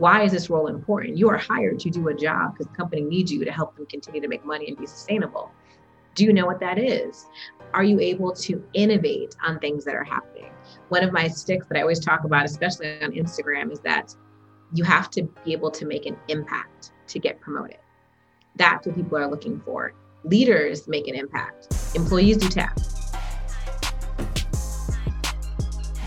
Why is this role important? You are hired to do a job because the company needs you to help them continue to make money and be sustainable. Do you know what that is? Are you able to innovate on things that are happening? One of my sticks that I always talk about, especially on Instagram, is that you have to be able to make an impact to get promoted. That's what people are looking for. Leaders make an impact, employees do tasks.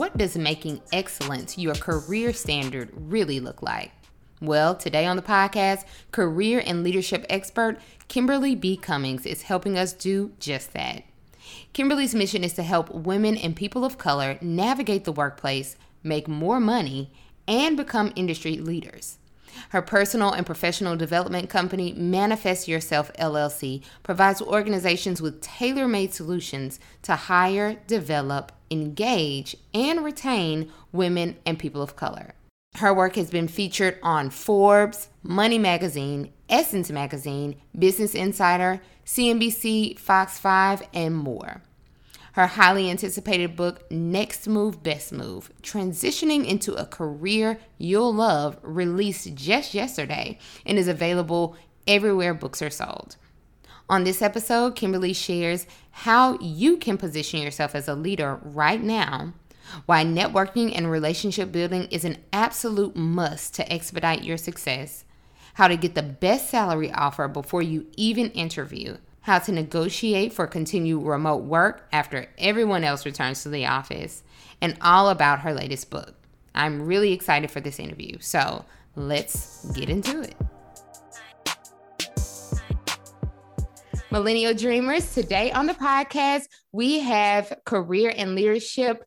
What does making excellence your career standard really look like? Well, today on the podcast, career and leadership expert Kimberly B. Cummings is helping us do just that. Kimberly's mission is to help women and people of color navigate the workplace, make more money, and become industry leaders. Her personal and professional development company, Manifest Yourself LLC, provides organizations with tailor made solutions to hire, develop, engage, and retain women and people of color. Her work has been featured on Forbes, Money Magazine, Essence Magazine, Business Insider, CNBC, Fox 5, and more. Her highly anticipated book, Next Move, Best Move Transitioning into a Career You'll Love, released just yesterday and is available everywhere books are sold. On this episode, Kimberly shares how you can position yourself as a leader right now, why networking and relationship building is an absolute must to expedite your success, how to get the best salary offer before you even interview how to negotiate for continued remote work after everyone else returns to the office, and all about her latest book. I'm really excited for this interview, so let's get into it. Millennial Dreamers, today on the podcast, we have career and leadership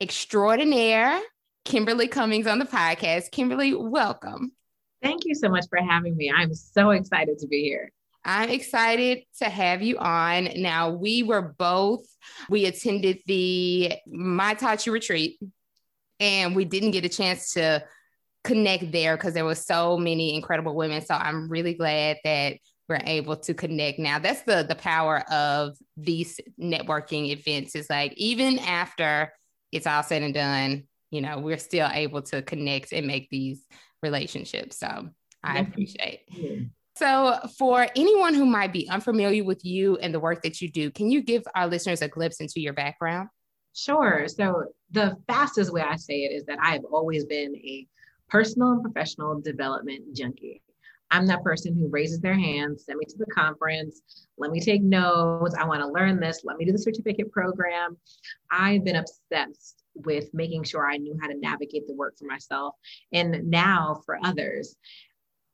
extraordinaire Kimberly Cummings on the podcast. Kimberly, welcome. Thank you so much for having me. I'm so excited to be here. I'm excited to have you on. Now, we were both, we attended the My Tachi retreat and we didn't get a chance to connect there because there were so many incredible women. So I'm really glad that we're able to connect now. That's the the power of these networking events. Is like even after it's all said and done, you know, we're still able to connect and make these relationships. So I appreciate. So, for anyone who might be unfamiliar with you and the work that you do, can you give our listeners a glimpse into your background? Sure. So, the fastest way I say it is that I've always been a personal and professional development junkie. I'm that person who raises their hand, send me to the conference, let me take notes. I want to learn this, let me do the certificate program. I've been obsessed with making sure I knew how to navigate the work for myself and now for others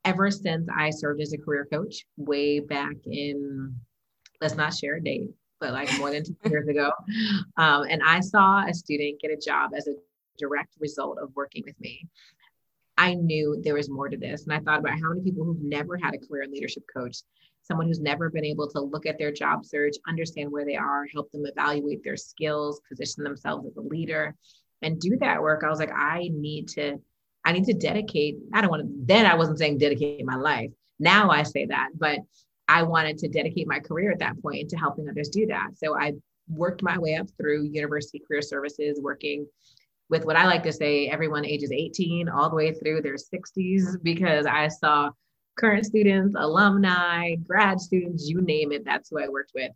ever since I served as a career coach way back in, let's not share a date, but like more than two years ago. Um, and I saw a student get a job as a direct result of working with me. I knew there was more to this. And I thought about how many people who've never had a career leadership coach, someone who's never been able to look at their job search, understand where they are, help them evaluate their skills, position themselves as a leader, and do that work. I was like, I need to I need to dedicate, I don't want to, then I wasn't saying dedicate my life. Now I say that, but I wanted to dedicate my career at that point to helping others do that. So I worked my way up through university career services, working with what I like to say everyone ages 18 all the way through their 60s, because I saw current students, alumni, grad students, you name it, that's who I worked with.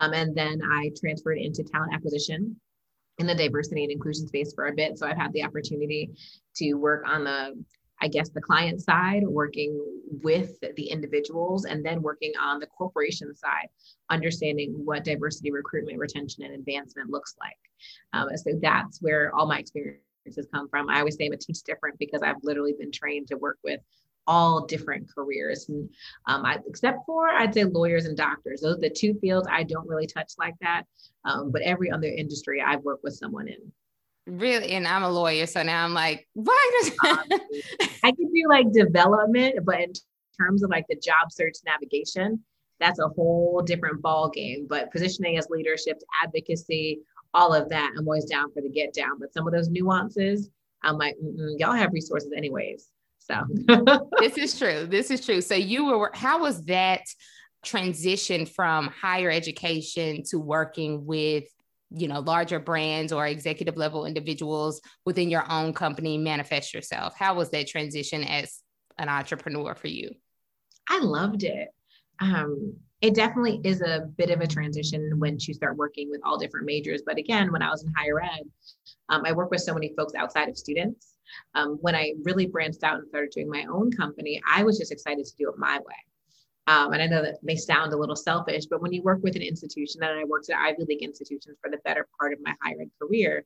Um, and then I transferred into talent acquisition in the diversity and inclusion space for a bit. So I've had the opportunity to work on the, I guess, the client side, working with the individuals, and then working on the corporation side, understanding what diversity, recruitment, retention, and advancement looks like. Um, so that's where all my experiences come from. I always say I'm a teach different because I've literally been trained to work with all different careers. And um, I, except for I'd say lawyers and doctors. Those are the two fields I don't really touch like that. Um, but every other industry I've worked with someone in. Really? And I'm a lawyer. So now I'm like, why does I can do like development, but in terms of like the job search navigation, that's a whole different ball game. But positioning as leadership, advocacy, all of that, I'm always down for the get down. But some of those nuances, I'm like, y'all have resources anyways. So this is true. This is true. So you were, how was that transition from higher education to working with you know larger brands or executive level individuals within your own company manifest yourself? How was that transition as an entrepreneur for you? I loved it. Um, it definitely is a bit of a transition when you start working with all different majors. But again when i was in higher ed um, i work with so many folks outside of students um, when i really branched out and started doing my own company i was just excited to do it my way um, and I know that may sound a little selfish, but when you work with an institution, and I worked at Ivy League institutions for the better part of my higher ed career,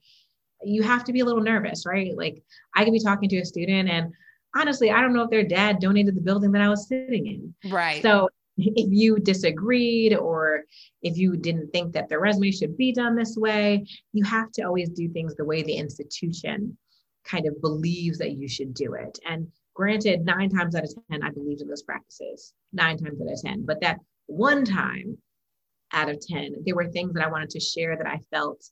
you have to be a little nervous, right? Like I could be talking to a student, and honestly, I don't know if their dad donated the building that I was sitting in. Right. So if you disagreed or if you didn't think that the resume should be done this way, you have to always do things the way the institution kind of believes that you should do it. And Granted, nine times out of 10, I believed in those practices, nine times out of 10. But that one time out of 10, there were things that I wanted to share that I felt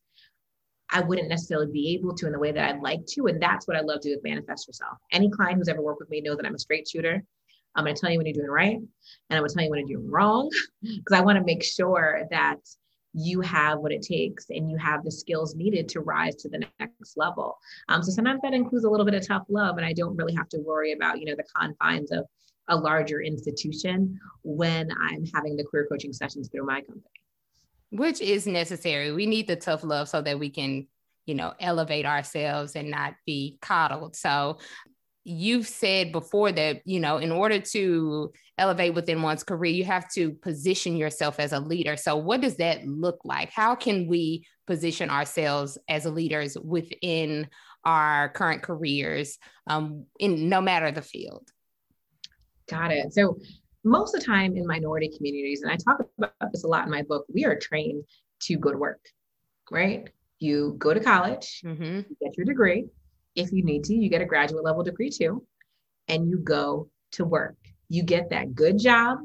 I wouldn't necessarily be able to in the way that I'd like to. And that's what I love to do with Manifest Yourself. Any client who's ever worked with me knows that I'm a straight shooter. I'm going to tell you when you're doing right, and I'm going to tell you when you're doing wrong, because I want to make sure that you have what it takes and you have the skills needed to rise to the next level. Um, so sometimes that includes a little bit of tough love, and I don't really have to worry about you know the confines of a larger institution when I'm having the career coaching sessions through my company. Which is necessary. We need the tough love so that we can, you know, elevate ourselves and not be coddled. So you've said before that you know in order to elevate within one's career you have to position yourself as a leader. So what does that look like? How can we position ourselves as leaders within our current careers um, in no matter the field? Got it. So most of the time in minority communities and i talk about this a lot in my book we are trained to go to work right? You go to college mm-hmm. you get your degree if you need to, you get a graduate level degree too, and you go to work. You get that good job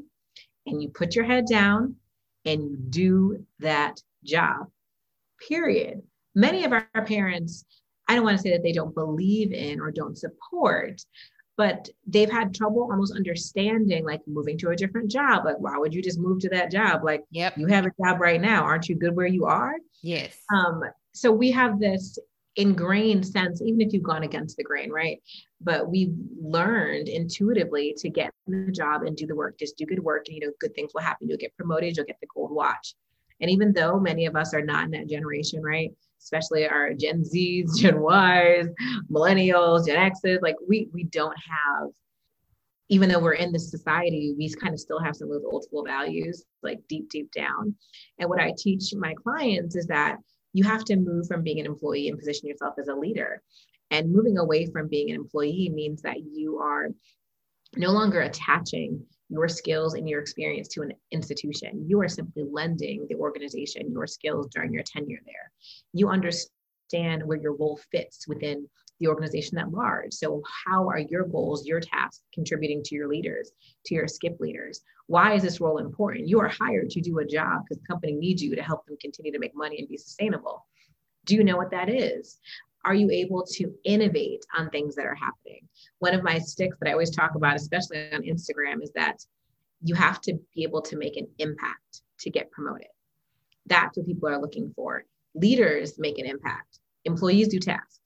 and you put your head down and you do that job, period. Many of our parents, I don't want to say that they don't believe in or don't support, but they've had trouble almost understanding like moving to a different job. Like, why would you just move to that job? Like, yep. you have a job right now. Aren't you good where you are? Yes. Um, so we have this ingrained sense, even if you've gone against the grain, right? But we learned intuitively to get the job and do the work, just do good work, and you know, good things will happen. You'll get promoted, you'll get the gold watch. And even though many of us are not in that generation, right? Especially our Gen Zs, Gen Ys, millennials, Gen Xs, like we we don't have, even though we're in this society, we kind of still have some of those old school values, like deep, deep down. And what I teach my clients is that you have to move from being an employee and position yourself as a leader. And moving away from being an employee means that you are no longer attaching your skills and your experience to an institution. You are simply lending the organization your skills during your tenure there. You understand where your role fits within the organization at large. So, how are your goals, your tasks contributing to your leaders, to your skip leaders? Why is this role important? You are hired to do a job because the company needs you to help them continue to make money and be sustainable. Do you know what that is? Are you able to innovate on things that are happening? One of my sticks that I always talk about, especially on Instagram, is that you have to be able to make an impact to get promoted. That's what people are looking for. Leaders make an impact, employees do tasks.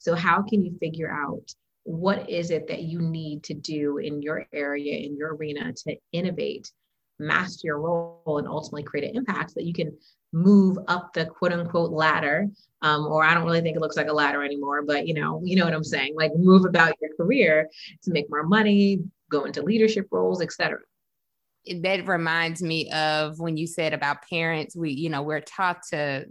So, how can you figure out what is it that you need to do in your area, in your arena to innovate, master your role, and ultimately create an impact so that you can move up the quote unquote ladder? Um, or I don't really think it looks like a ladder anymore, but you know, you know what I'm saying, like move about your career to make more money, go into leadership roles, etc that reminds me of when you said about parents. We you know we're taught to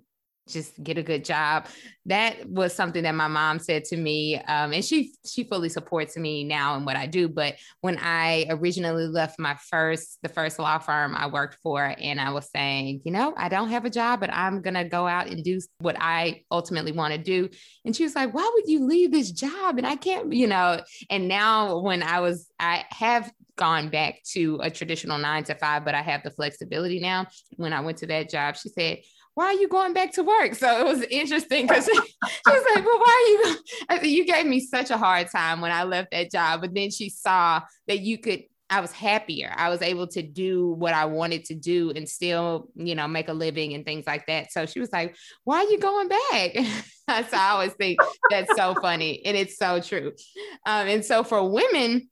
just get a good job. That was something that my mom said to me, um, and she she fully supports me now in what I do. But when I originally left my first the first law firm I worked for, and I was saying, you know, I don't have a job, but I'm gonna go out and do what I ultimately want to do, and she was like, why would you leave this job? And I can't, you know. And now when I was, I have gone back to a traditional nine to five, but I have the flexibility now. When I went to that job, she said why are you going back to work? So it was interesting because she, was like, well, why are you? I said, you gave me such a hard time when I left that job. But then she saw that you could, I was happier. I was able to do what I wanted to do and still, you know, make a living and things like that. So she was like, why are you going back? so I always think that's so funny. And it's so true. Um, and so for women,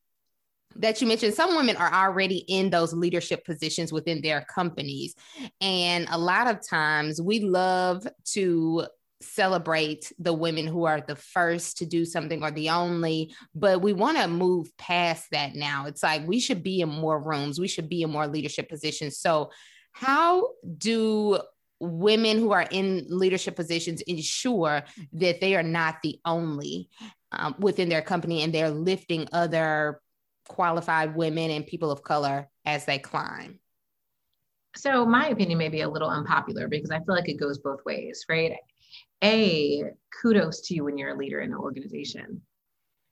that you mentioned, some women are already in those leadership positions within their companies. And a lot of times we love to celebrate the women who are the first to do something or the only, but we want to move past that now. It's like we should be in more rooms, we should be in more leadership positions. So, how do women who are in leadership positions ensure that they are not the only um, within their company and they're lifting other qualified women and people of color as they climb? So, my opinion may be a little unpopular because I feel like it goes both ways, right? A, kudos to you when you're a leader in an organization.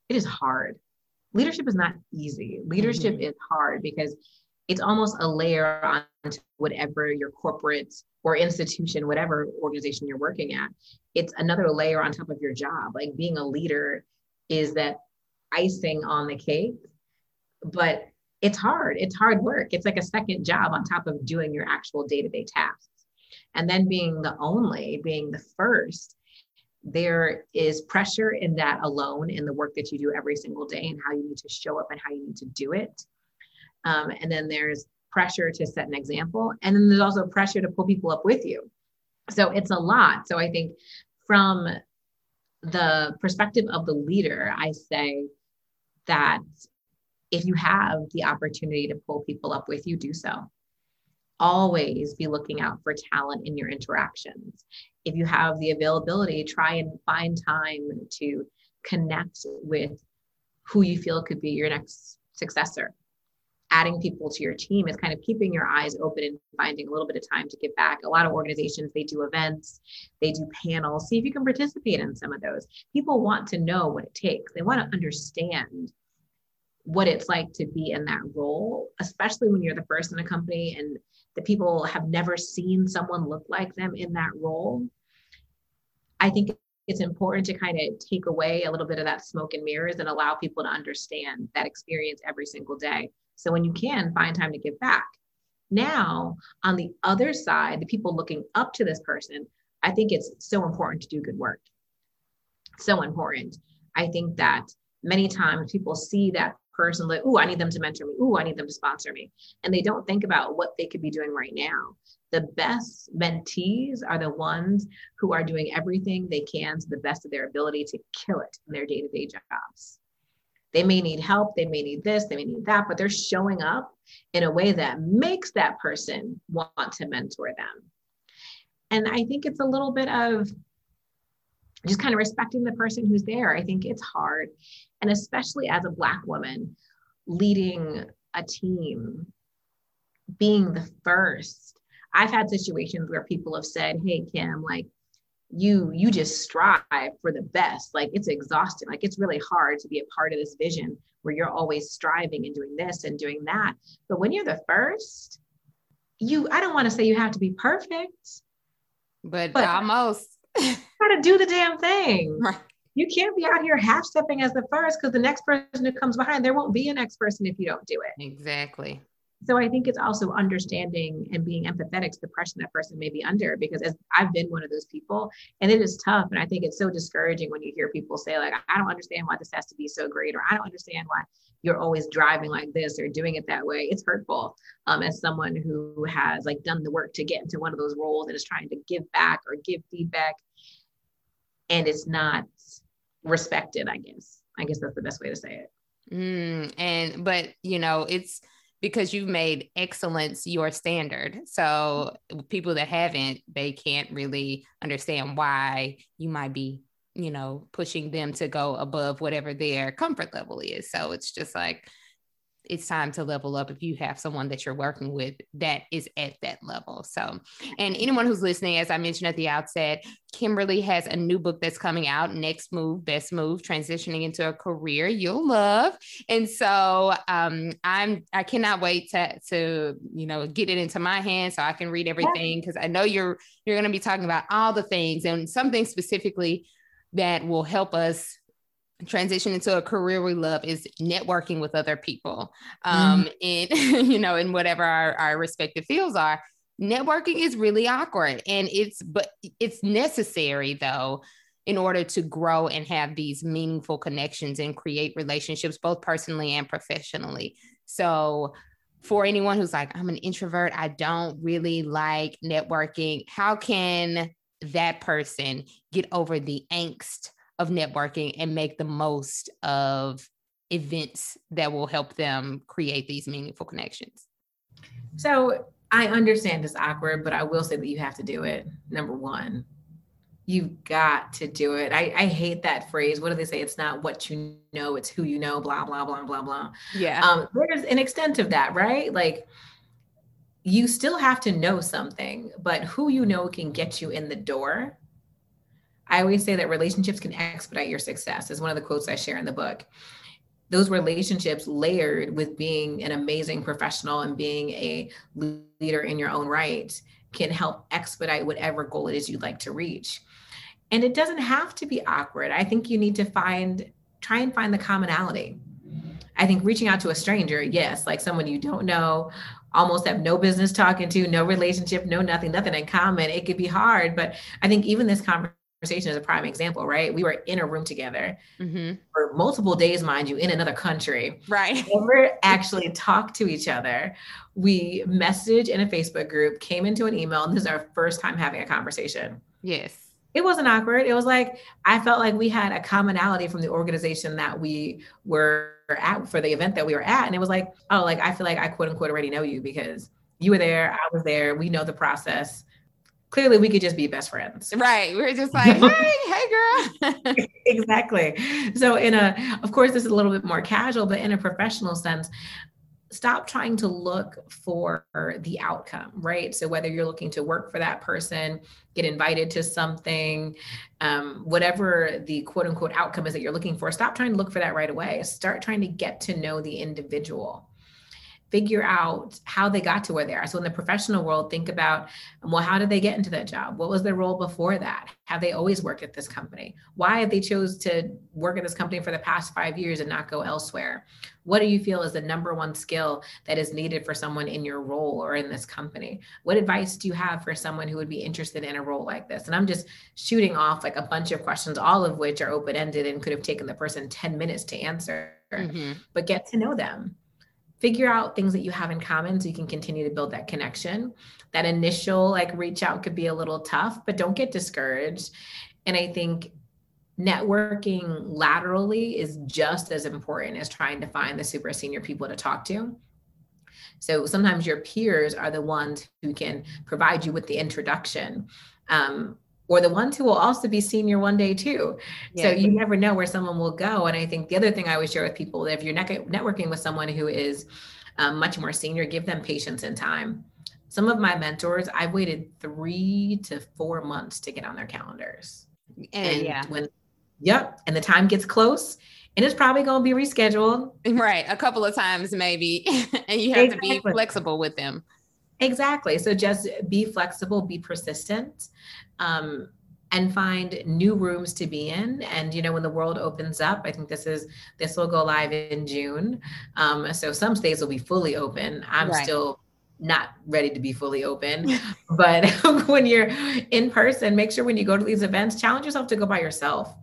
It is hard. Leadership is not easy. Leadership mm-hmm. is hard because it's almost a layer on whatever your corporate or institution, whatever organization you're working at. It's another layer on top of your job. Like being a leader is that icing on the cake but it's hard. It's hard work. It's like a second job on top of doing your actual day to day tasks. And then being the only, being the first, there is pressure in that alone in the work that you do every single day and how you need to show up and how you need to do it. Um, and then there's pressure to set an example. And then there's also pressure to pull people up with you. So it's a lot. So I think from the perspective of the leader, I say that if you have the opportunity to pull people up with you, do so. Always be looking out for talent in your interactions. If you have the availability, try and find time to connect with who you feel could be your next successor. Adding people to your team is kind of keeping your eyes open and finding a little bit of time to give back. A lot of organizations, they do events, they do panels. See if you can participate in some of those. People want to know what it takes, they want to understand what it's like to be in that role, especially when you're the first in a company and the people have never seen someone look like them in that role. I think it's important to kind of take away a little bit of that smoke and mirrors and allow people to understand that experience every single day. So when you can, find time to give back. Now, on the other side, the people looking up to this person, I think it's so important to do good work. So important. I think that many times people see that person like, oh, I need them to mentor me. Oh, I need them to sponsor me. And they don't think about what they could be doing right now. The best mentees are the ones who are doing everything they can to the best of their ability to kill it in their day to day jobs. They may need help, they may need this, they may need that, but they're showing up in a way that makes that person want to mentor them. And I think it's a little bit of just kind of respecting the person who's there. I think it's hard. And especially as a Black woman leading a team, being the first. I've had situations where people have said, Hey, Kim, like, you you just strive for the best like it's exhausting like it's really hard to be a part of this vision where you're always striving and doing this and doing that but when you're the first you i don't want to say you have to be perfect but, but almost got to do the damn thing. Right. You can't be out here half stepping as the first because the next person who comes behind, there won't be a next person if you don't do it. Exactly. So I think it's also understanding and being empathetic to the pressure that person may be under because as I've been one of those people and it is tough. And I think it's so discouraging when you hear people say, like, I don't understand why this has to be so great, or I don't understand why you're always driving like this or doing it that way. It's hurtful um, as someone who has like done the work to get into one of those roles and is trying to give back or give feedback and it's not respected, I guess. I guess that's the best way to say it. Mm, and but you know, it's because you've made excellence your standard. So people that haven't, they can't really understand why you might be, you know, pushing them to go above whatever their comfort level is. So it's just like it's time to level up if you have someone that you're working with that is at that level. So, and anyone who's listening, as I mentioned at the outset, Kimberly has a new book that's coming out, Next Move, Best Move, Transitioning into a Career You'll Love. And so um, I'm I cannot wait to to you know get it into my hands so I can read everything because I know you're you're gonna be talking about all the things and something specifically that will help us transition into a career we love is networking with other people. Um mm-hmm. in you know in whatever our, our respective fields are networking is really awkward. And it's but it's necessary though in order to grow and have these meaningful connections and create relationships both personally and professionally. So for anyone who's like i'm an introvert. I don't really like networking how can that person get over the angst of networking and make the most of events that will help them create these meaningful connections? So I understand it's awkward, but I will say that you have to do it. Number one, you've got to do it. I, I hate that phrase. What do they say? It's not what you know, it's who you know, blah, blah, blah, blah, blah. Yeah. Um, there's an extent of that, right? Like you still have to know something, but who you know can get you in the door I always say that relationships can expedite your success, is one of the quotes I share in the book. Those relationships layered with being an amazing professional and being a leader in your own right can help expedite whatever goal it is you'd like to reach. And it doesn't have to be awkward. I think you need to find, try and find the commonality. I think reaching out to a stranger, yes, like someone you don't know, almost have no business talking to, no relationship, no nothing, nothing in common, it could be hard. But I think even this conversation, conversation is a prime example, right? We were in a room together mm-hmm. for multiple days, mind you, in another country. Right. Never actually talked to each other. We messaged in a Facebook group, came into an email, and this is our first time having a conversation. Yes. It wasn't awkward. It was like I felt like we had a commonality from the organization that we were at for the event that we were at. And it was like, oh, like I feel like I quote unquote already know you because you were there, I was there, we know the process clearly we could just be best friends. Right. We are just like, hey, hey girl. exactly. So in a of course this is a little bit more casual, but in a professional sense, stop trying to look for the outcome, right? So whether you're looking to work for that person, get invited to something, um, whatever the quote unquote outcome is that you're looking for, stop trying to look for that right away. Start trying to get to know the individual figure out how they got to where they are. So in the professional world, think about, well, how did they get into that job? What was their role before that? Have they always worked at this company? Why have they chose to work at this company for the past five years and not go elsewhere? What do you feel is the number one skill that is needed for someone in your role or in this company? What advice do you have for someone who would be interested in a role like this? And I'm just shooting off like a bunch of questions, all of which are open-ended and could have taken the person 10 minutes to answer. Mm-hmm. But get to know them figure out things that you have in common so you can continue to build that connection. That initial like reach out could be a little tough, but don't get discouraged. And I think networking laterally is just as important as trying to find the super senior people to talk to. So sometimes your peers are the ones who can provide you with the introduction. Um, or the ones who will also be senior one day too. Yeah. So you never know where someone will go. And I think the other thing I always share with people, that if you're networking with someone who is um, much more senior, give them patience and time. Some of my mentors, I've waited three to four months to get on their calendars. And, and yeah. when, yep. And the time gets close and it's probably going to be rescheduled. Right. A couple of times maybe. and you have exactly. to be flexible with them. Exactly. So just be flexible, be persistent, um, and find new rooms to be in. And you know, when the world opens up, I think this is this will go live in June. Um, so some states will be fully open. I'm right. still not ready to be fully open. but when you're in person, make sure when you go to these events, challenge yourself to go by yourself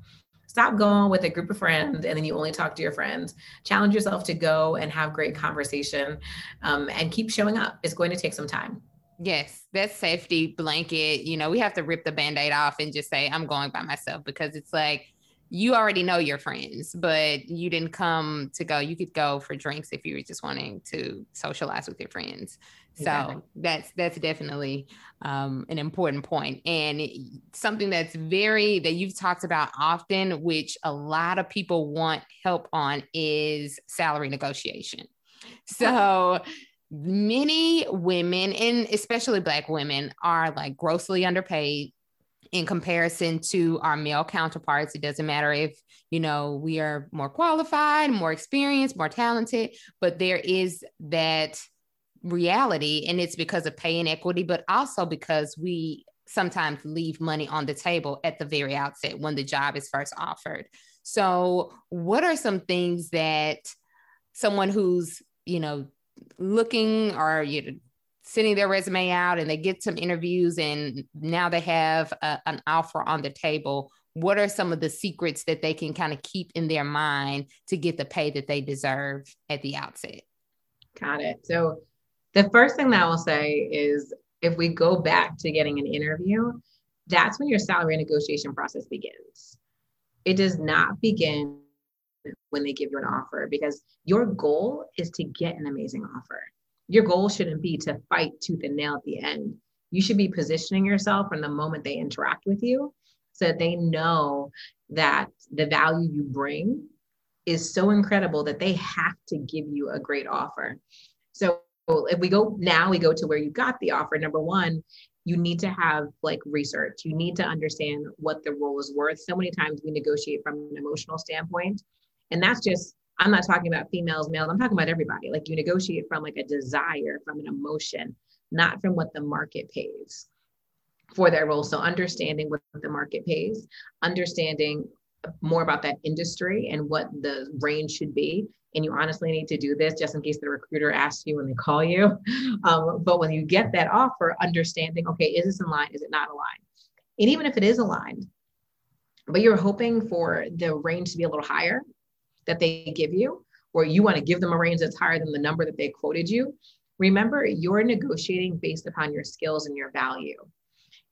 stop going with a group of friends and then you only talk to your friends challenge yourself to go and have great conversation um, and keep showing up it's going to take some time yes that safety blanket you know we have to rip the band-aid off and just say i'm going by myself because it's like you already know your friends, but you didn't come to go. You could go for drinks if you were just wanting to socialize with your friends. Exactly. So that's that's definitely um, an important point and something that's very that you've talked about often, which a lot of people want help on, is salary negotiation. So many women, and especially Black women, are like grossly underpaid in comparison to our male counterparts. It doesn't matter if, you know, we are more qualified, more experienced, more talented, but there is that reality. And it's because of pay inequity, but also because we sometimes leave money on the table at the very outset when the job is first offered. So, what are some things that someone who's, you know, looking or you know, sending their resume out and they get some interviews and now they have a, an offer on the table what are some of the secrets that they can kind of keep in their mind to get the pay that they deserve at the outset got it so the first thing that i will say is if we go back to getting an interview that's when your salary negotiation process begins it does not begin when they give you an offer because your goal is to get an amazing offer your goal shouldn't be to fight tooth and nail at the end. You should be positioning yourself from the moment they interact with you so that they know that the value you bring is so incredible that they have to give you a great offer. So if we go now, we go to where you got the offer. Number one, you need to have like research. You need to understand what the role is worth. So many times we negotiate from an emotional standpoint, and that's just I'm not talking about females, males. I'm talking about everybody. Like you negotiate from like a desire, from an emotion, not from what the market pays for their role. So understanding what the market pays, understanding more about that industry and what the range should be. And you honestly need to do this just in case the recruiter asks you when they call you. Um, but when you get that offer, understanding, okay, is this in line? Is it not aligned? And even if it is aligned, but you're hoping for the range to be a little higher, that they give you, or you want to give them a range that's higher than the number that they quoted you, remember you're negotiating based upon your skills and your value.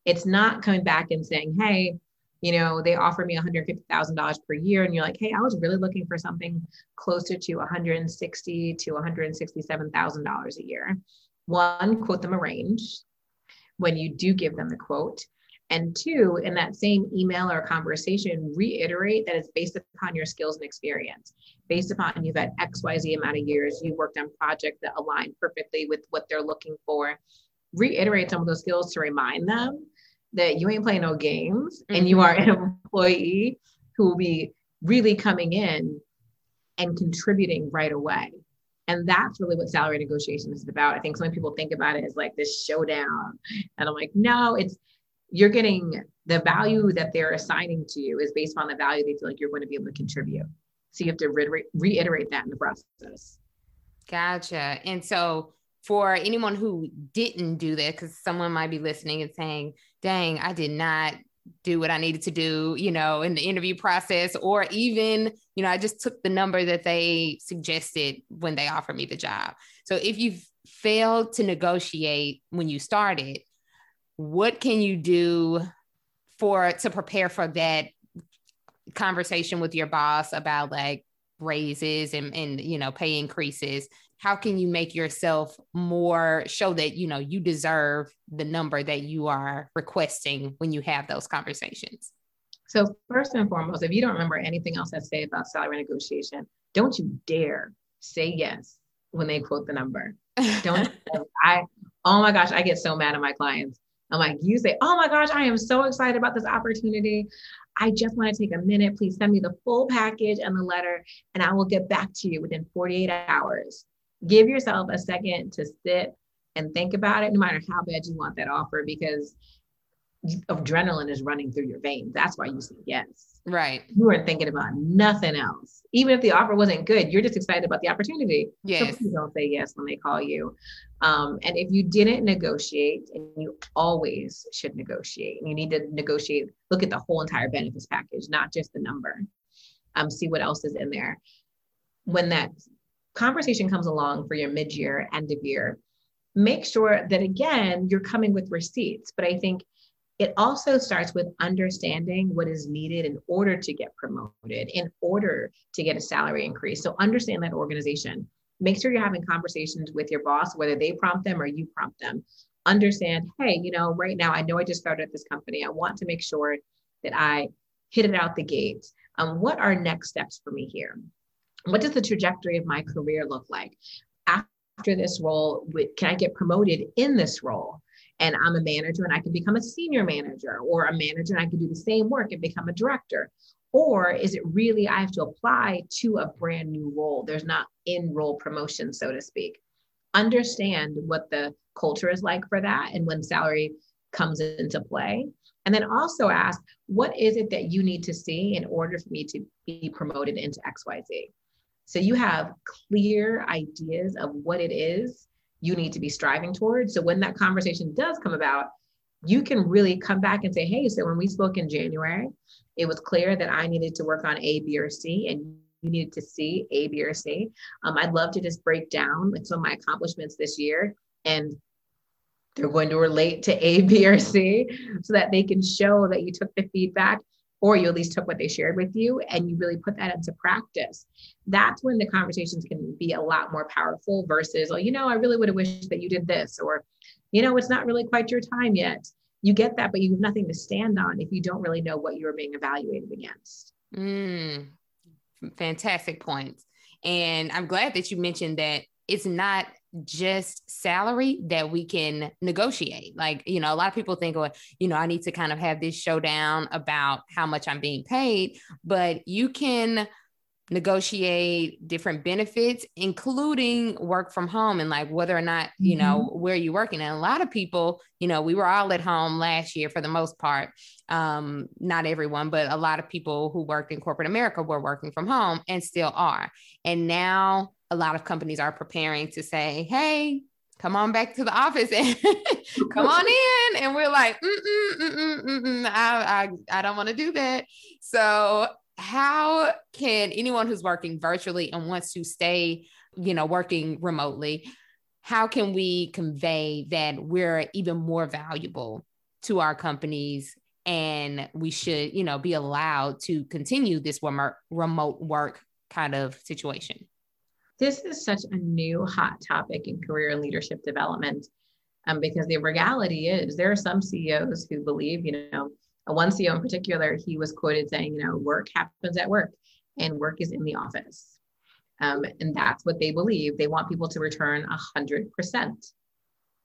It's not coming back and saying, hey, you know, they offer me $150,000 per year. And you're like, hey, I was really looking for something closer to 160 to $167,000 a year. One, quote them a range when you do give them the quote. And two, in that same email or conversation, reiterate that it's based upon your skills and experience, based upon you've had XYZ amount of years, you worked on projects that align perfectly with what they're looking for. Reiterate some of those skills to remind them that you ain't playing no games mm-hmm. and you are an employee who will be really coming in and contributing right away. And that's really what salary negotiation is about. I think so many people think about it as like this showdown. And I'm like, no, it's you're getting the value that they're assigning to you is based on the value they feel like you're going to be able to contribute. So you have to re- reiterate that in the process. Gotcha. And so for anyone who didn't do that, because someone might be listening and saying, dang, I did not do what I needed to do, you know, in the interview process, or even, you know, I just took the number that they suggested when they offered me the job. So if you've failed to negotiate when you started, what can you do for to prepare for that conversation with your boss about like raises and, and you know pay increases how can you make yourself more show that you know you deserve the number that you are requesting when you have those conversations so first and foremost if you don't remember anything else i say about salary negotiation don't you dare say yes when they quote the number don't i oh my gosh i get so mad at my clients I'm like, you say, oh my gosh, I am so excited about this opportunity. I just want to take a minute. Please send me the full package and the letter, and I will get back to you within 48 hours. Give yourself a second to sit and think about it, no matter how bad you want that offer, because adrenaline is running through your veins. That's why you say yes. Right. You weren't thinking about nothing else. Even if the offer wasn't good, you're just excited about the opportunity. Yes. So don't say yes when they call you. Um, and if you didn't negotiate, and you always should negotiate, and you need to negotiate, look at the whole entire benefits package, not just the number. Um, see what else is in there. When that conversation comes along for your mid-year, end of year, make sure that again, you're coming with receipts. But I think It also starts with understanding what is needed in order to get promoted, in order to get a salary increase. So understand that organization. Make sure you're having conversations with your boss, whether they prompt them or you prompt them. Understand, hey, you know, right now I know I just started this company. I want to make sure that I hit it out the gate. Um, what are next steps for me here? What does the trajectory of my career look like? After this role, can I get promoted in this role? and I'm a manager and I can become a senior manager or a manager and I can do the same work and become a director? Or is it really I have to apply to a brand new role? There's not in role promotion, so to speak. Understand what the culture is like for that and when salary comes into play. And then also ask, what is it that you need to see in order for me to be promoted into XYZ? So you have clear ideas of what it is you need to be striving towards. So when that conversation does come about, you can really come back and say, hey, so when we spoke in January, it was clear that I needed to work on A, B, or C, and you needed to see A, B, or C. Um, I'd love to just break down like some of my accomplishments this year and they're going to relate to A, B, or C so that they can show that you took the feedback or you at least took what they shared with you and you really put that into practice. That's when the conversations can be a lot more powerful versus, oh, you know, I really would have wished that you did this, or, you know, it's not really quite your time yet. You get that, but you have nothing to stand on if you don't really know what you're being evaluated against. Mm, fantastic points. And I'm glad that you mentioned that it's not just salary that we can negotiate. Like, you know, a lot of people think, well, you know, I need to kind of have this showdown about how much I'm being paid, but you can negotiate different benefits, including work from home and like whether or not, you mm-hmm. know, where you're working. And a lot of people, you know, we were all at home last year for the most part. Um, not everyone, but a lot of people who worked in corporate America were working from home and still are. And now a lot of companies are preparing to say, hey, come on back to the office and come on in. And we're like, mm-mm, mm-mm, mm-mm, I, I, I don't want to do that. So, how can anyone who's working virtually and wants to stay, you know, working remotely, how can we convey that we're even more valuable to our companies and we should, you know, be allowed to continue this remote work kind of situation? This is such a new hot topic in career and leadership development um, because the reality is there are some CEOs who believe, you know, one CEO in particular, he was quoted saying, you know, work happens at work and work is in the office. Um, and that's what they believe. They want people to return 100%,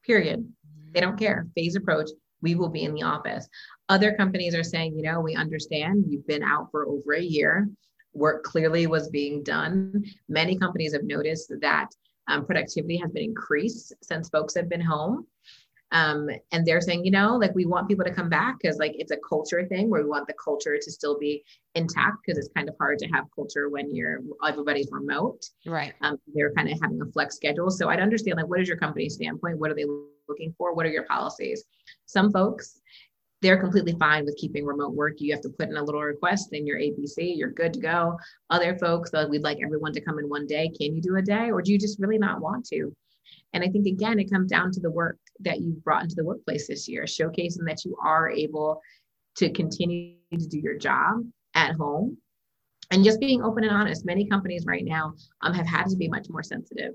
period. They don't care. Phase approach, we will be in the office. Other companies are saying, you know, we understand you've been out for over a year work clearly was being done. Many companies have noticed that um, productivity has been increased since folks have been home. Um, and they're saying, you know, like we want people to come back because like it's a culture thing where we want the culture to still be intact because it's kind of hard to have culture when you're everybody's remote. Right. Um, they're kind of having a flex schedule. So I'd understand like what is your company standpoint? What are they looking for? What are your policies? Some folks they're completely fine with keeping remote work. You have to put in a little request in your ABC, you're good to go. Other folks, uh, we'd like everyone to come in one day. Can you do a day or do you just really not want to? And I think, again, it comes down to the work that you've brought into the workplace this year, showcasing that you are able to continue to do your job at home and just being open and honest. Many companies right now um, have had to be much more sensitive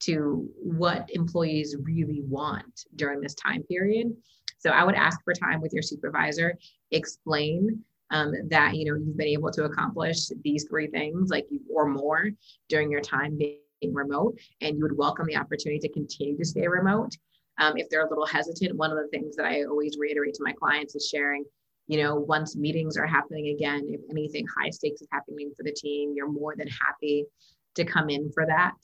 to what employees really want during this time period so I would ask for time with your supervisor, explain um, that you know you've been able to accomplish these three things, like you, or more, during your time being remote, and you would welcome the opportunity to continue to stay remote. Um, if they're a little hesitant, one of the things that I always reiterate to my clients is sharing you know, once meetings are happening again, if anything high stakes is happening for the team, you're more than happy to come in for that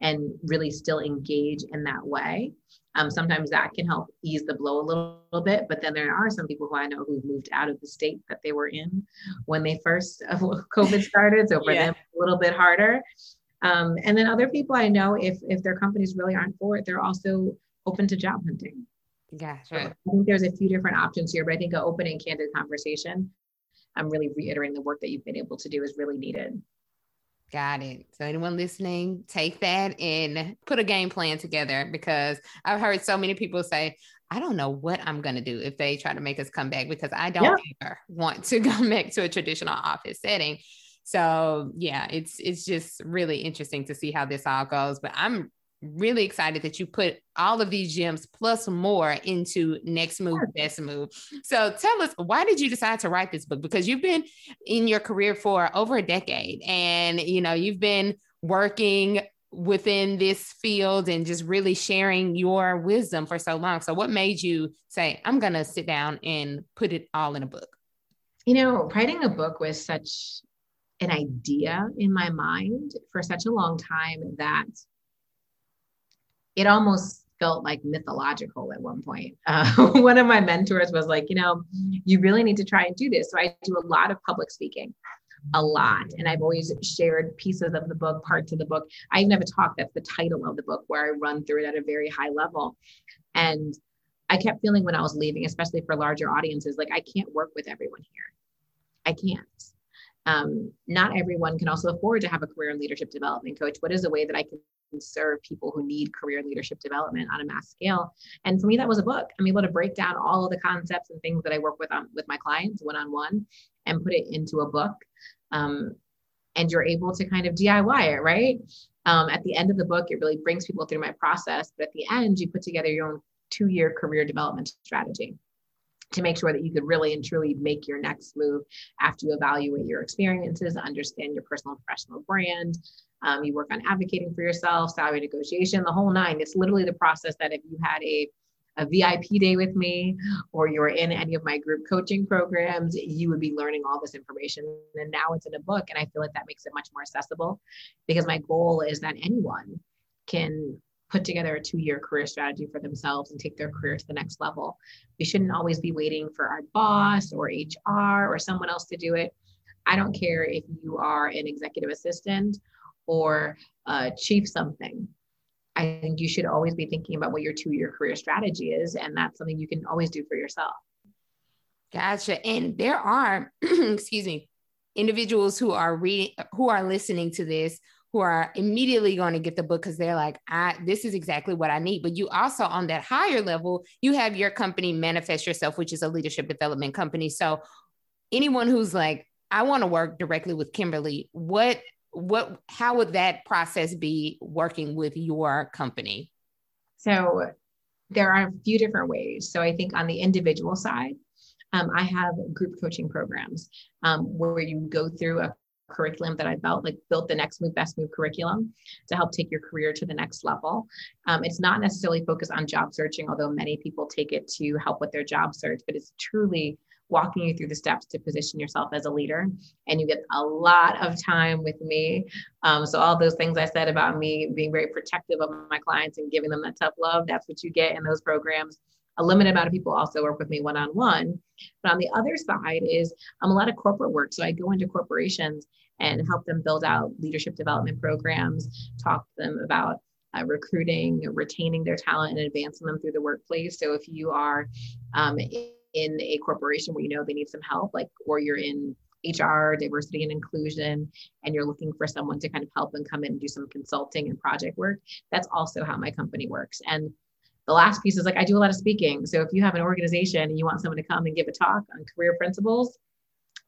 and really still engage in that way. Um, sometimes that can help ease the blow a little, little, bit, but then there are some people who I know who've moved out of the state that they were in when they first uh, COVID started. So for yeah. them, a little bit harder. Um, and then other people I know, if if their companies really aren't for it, they're also open to job hunting. Yeah, sure. So I think there's a few different options here, but I think an open and candid conversation. I'm really reiterating the work that you've been able to do is really needed. Got it. So, anyone listening, take that and put a game plan together because I've heard so many people say, I don't know what I'm going to do if they try to make us come back because I don't yeah. ever want to go back to a traditional office setting. So yeah, it's it's just really interesting to see how this all goes. But I'm really excited that you put all of these gems plus more into next move best move so tell us why did you decide to write this book because you've been in your career for over a decade and you know you've been working within this field and just really sharing your wisdom for so long. So, what made you say, I'm going to sit down and put it all in a book? You know, writing a book was such an idea in my mind for such a long time that it almost felt like mythological at one point. Uh, one of my mentors was like, you know, you really need to try and do this. So I do a lot of public speaking a lot. And I've always shared pieces of the book, parts of the book. I even have a talk that's the title of the book where I run through it at a very high level. And I kept feeling when I was leaving, especially for larger audiences, like I can't work with everyone here. I can't. Um, not everyone can also afford to have a career and leadership development coach. What is a way that I can serve people who need career leadership development on a mass scale? And for me, that was a book. I'm able to break down all of the concepts and things that I work with on with my clients one on one and put it into a book um, and you're able to kind of DIY it, right? Um, at the end of the book, it really brings people through my process. But at the end, you put together your own two year career development strategy to make sure that you could really and truly make your next move after you evaluate your experiences, understand your personal and professional brand. Um, you work on advocating for yourself, salary negotiation, the whole nine. It's literally the process that if you had a a VIP day with me or you're in any of my group coaching programs, you would be learning all this information. And now it's in a book. And I feel like that makes it much more accessible because my goal is that anyone can put together a two year career strategy for themselves and take their career to the next level. We shouldn't always be waiting for our boss or HR or someone else to do it. I don't care if you are an executive assistant or a chief something I think you should always be thinking about what your two year career strategy is. And that's something you can always do for yourself. Gotcha. And there are, excuse me, individuals who are reading, who are listening to this, who are immediately going to get the book because they're like, I, this is exactly what I need. But you also, on that higher level, you have your company, Manifest Yourself, which is a leadership development company. So anyone who's like, I want to work directly with Kimberly, what what how would that process be working with your company so there are a few different ways so i think on the individual side um, i have group coaching programs um, where you go through a curriculum that I built, like built the next move, best move curriculum to help take your career to the next level. Um, it's not necessarily focused on job searching, although many people take it to help with their job search, but it's truly walking you through the steps to position yourself as a leader. And you get a lot of time with me. Um, so, all those things I said about me being very protective of my clients and giving them that tough love, that's what you get in those programs. A limited amount of people also work with me one on one. But on the other side is I'm a lot of corporate work. So, I go into corporations and help them build out leadership development programs, talk to them about uh, recruiting, retaining their talent, and advancing them through the workplace. So if you are um, in a corporation where you know they need some help, like, or you're in HR, diversity and inclusion, and you're looking for someone to kind of help and come in and do some consulting and project work, that's also how my company works. And the last piece is like I do a lot of speaking. So if you have an organization and you want someone to come and give a talk on career principles,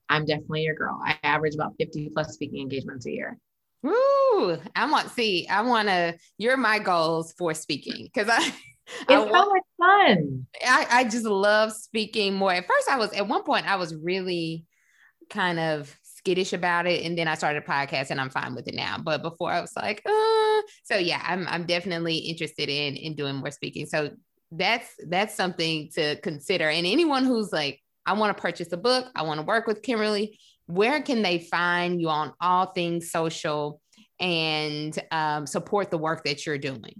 I'm definitely your girl. I average about 50 plus speaking engagements a year. Woo! I want see, I want to, you're my goals for speaking because I it's I, so much fun. I, I just love speaking more. At first, I was at one point I was really kind of skittish about it, and then I started a podcast, and I'm fine with it now. But before, I was like, uh. so yeah, I'm I'm definitely interested in in doing more speaking. So that's that's something to consider. And anyone who's like, I want to purchase a book, I want to work with Kimberly. Where can they find you on all things social and um, support the work that you're doing?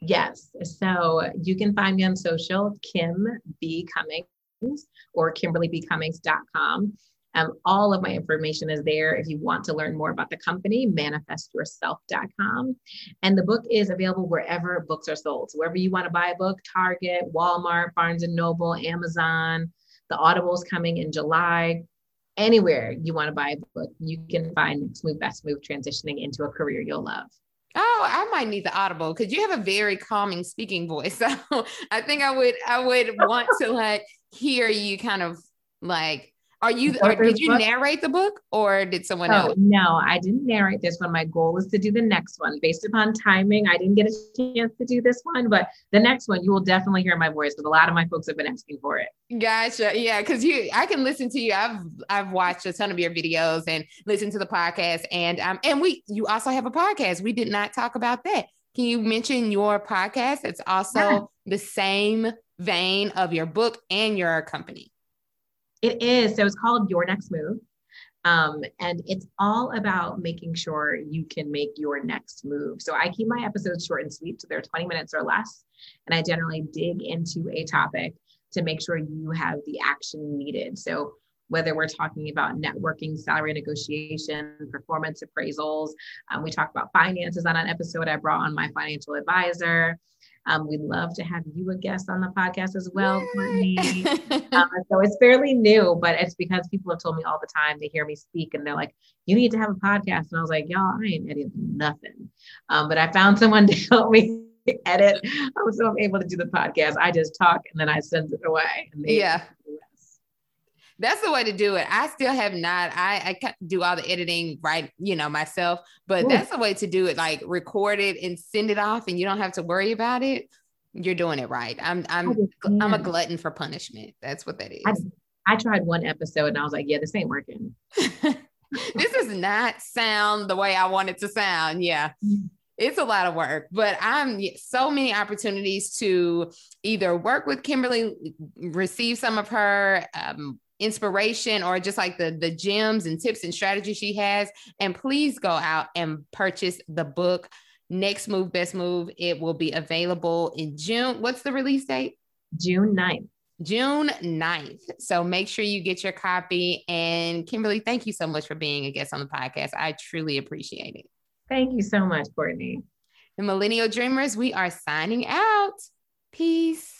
Yes. So you can find me on social, Kim B. Cummings or KimberlyBcummings.com. Um, all of my information is there. If you want to learn more about the company, manifestyourself.com. And the book is available wherever books are sold. So wherever you want to buy a book, Target, Walmart, Barnes and Noble, Amazon, the Audible's coming in July. Anywhere you want to buy a book, you can find Move Best Move transitioning into a career you'll love. Oh, I might need the audible because you have a very calming speaking voice. So I think I would I would want to like hear you kind of like are you or did you book? narrate the book or did someone oh, else? No, I didn't narrate this one. My goal is to do the next one based upon timing. I didn't get a chance to do this one, but the next one you will definitely hear my voice because a lot of my folks have been asking for it. Gotcha. Yeah, because you I can listen to you. I've I've watched a ton of your videos and listened to the podcast. And um and we you also have a podcast. We did not talk about that. Can you mention your podcast? It's also yeah. the same vein of your book and your company. It is. So it's called Your Next Move. Um, and it's all about making sure you can make your next move. So I keep my episodes short and sweet, so they're 20 minutes or less. And I generally dig into a topic to make sure you have the action needed. So whether we're talking about networking, salary negotiation, performance appraisals, um, we talk about finances on an episode I brought on my financial advisor. Um, we'd love to have you a guest on the podcast as well, Courtney. um, so it's fairly new, but it's because people have told me all the time they hear me speak and they're like, "You need to have a podcast." And I was like, "Y'all, I ain't editing nothing." Um, but I found someone to help me edit, so I'm able to do the podcast. I just talk and then I send it away. yeah that's the way to do it. I still have not. I I do all the editing right, you know, myself. But Ooh. that's the way to do it. Like record it and send it off, and you don't have to worry about it. You're doing it right. I'm I'm I'm a glutton for punishment. That's what that is. I, I tried one episode and I was like, yeah, this ain't working. this does not sound the way I want it to sound. Yeah. Mm. It's a lot of work, but I'm so many opportunities to either work with Kimberly, receive some of her um, inspiration or just like the the gems and tips and strategies she has and please go out and purchase the book next move best move. It will be available in june. What's the release date? June 9th june 9th so make sure you get your copy. And kimberly thank you so much for being a guest on the podcast. I truly appreciate it. Thank you so much courtney. The millennial dreamers we are signing out. Peace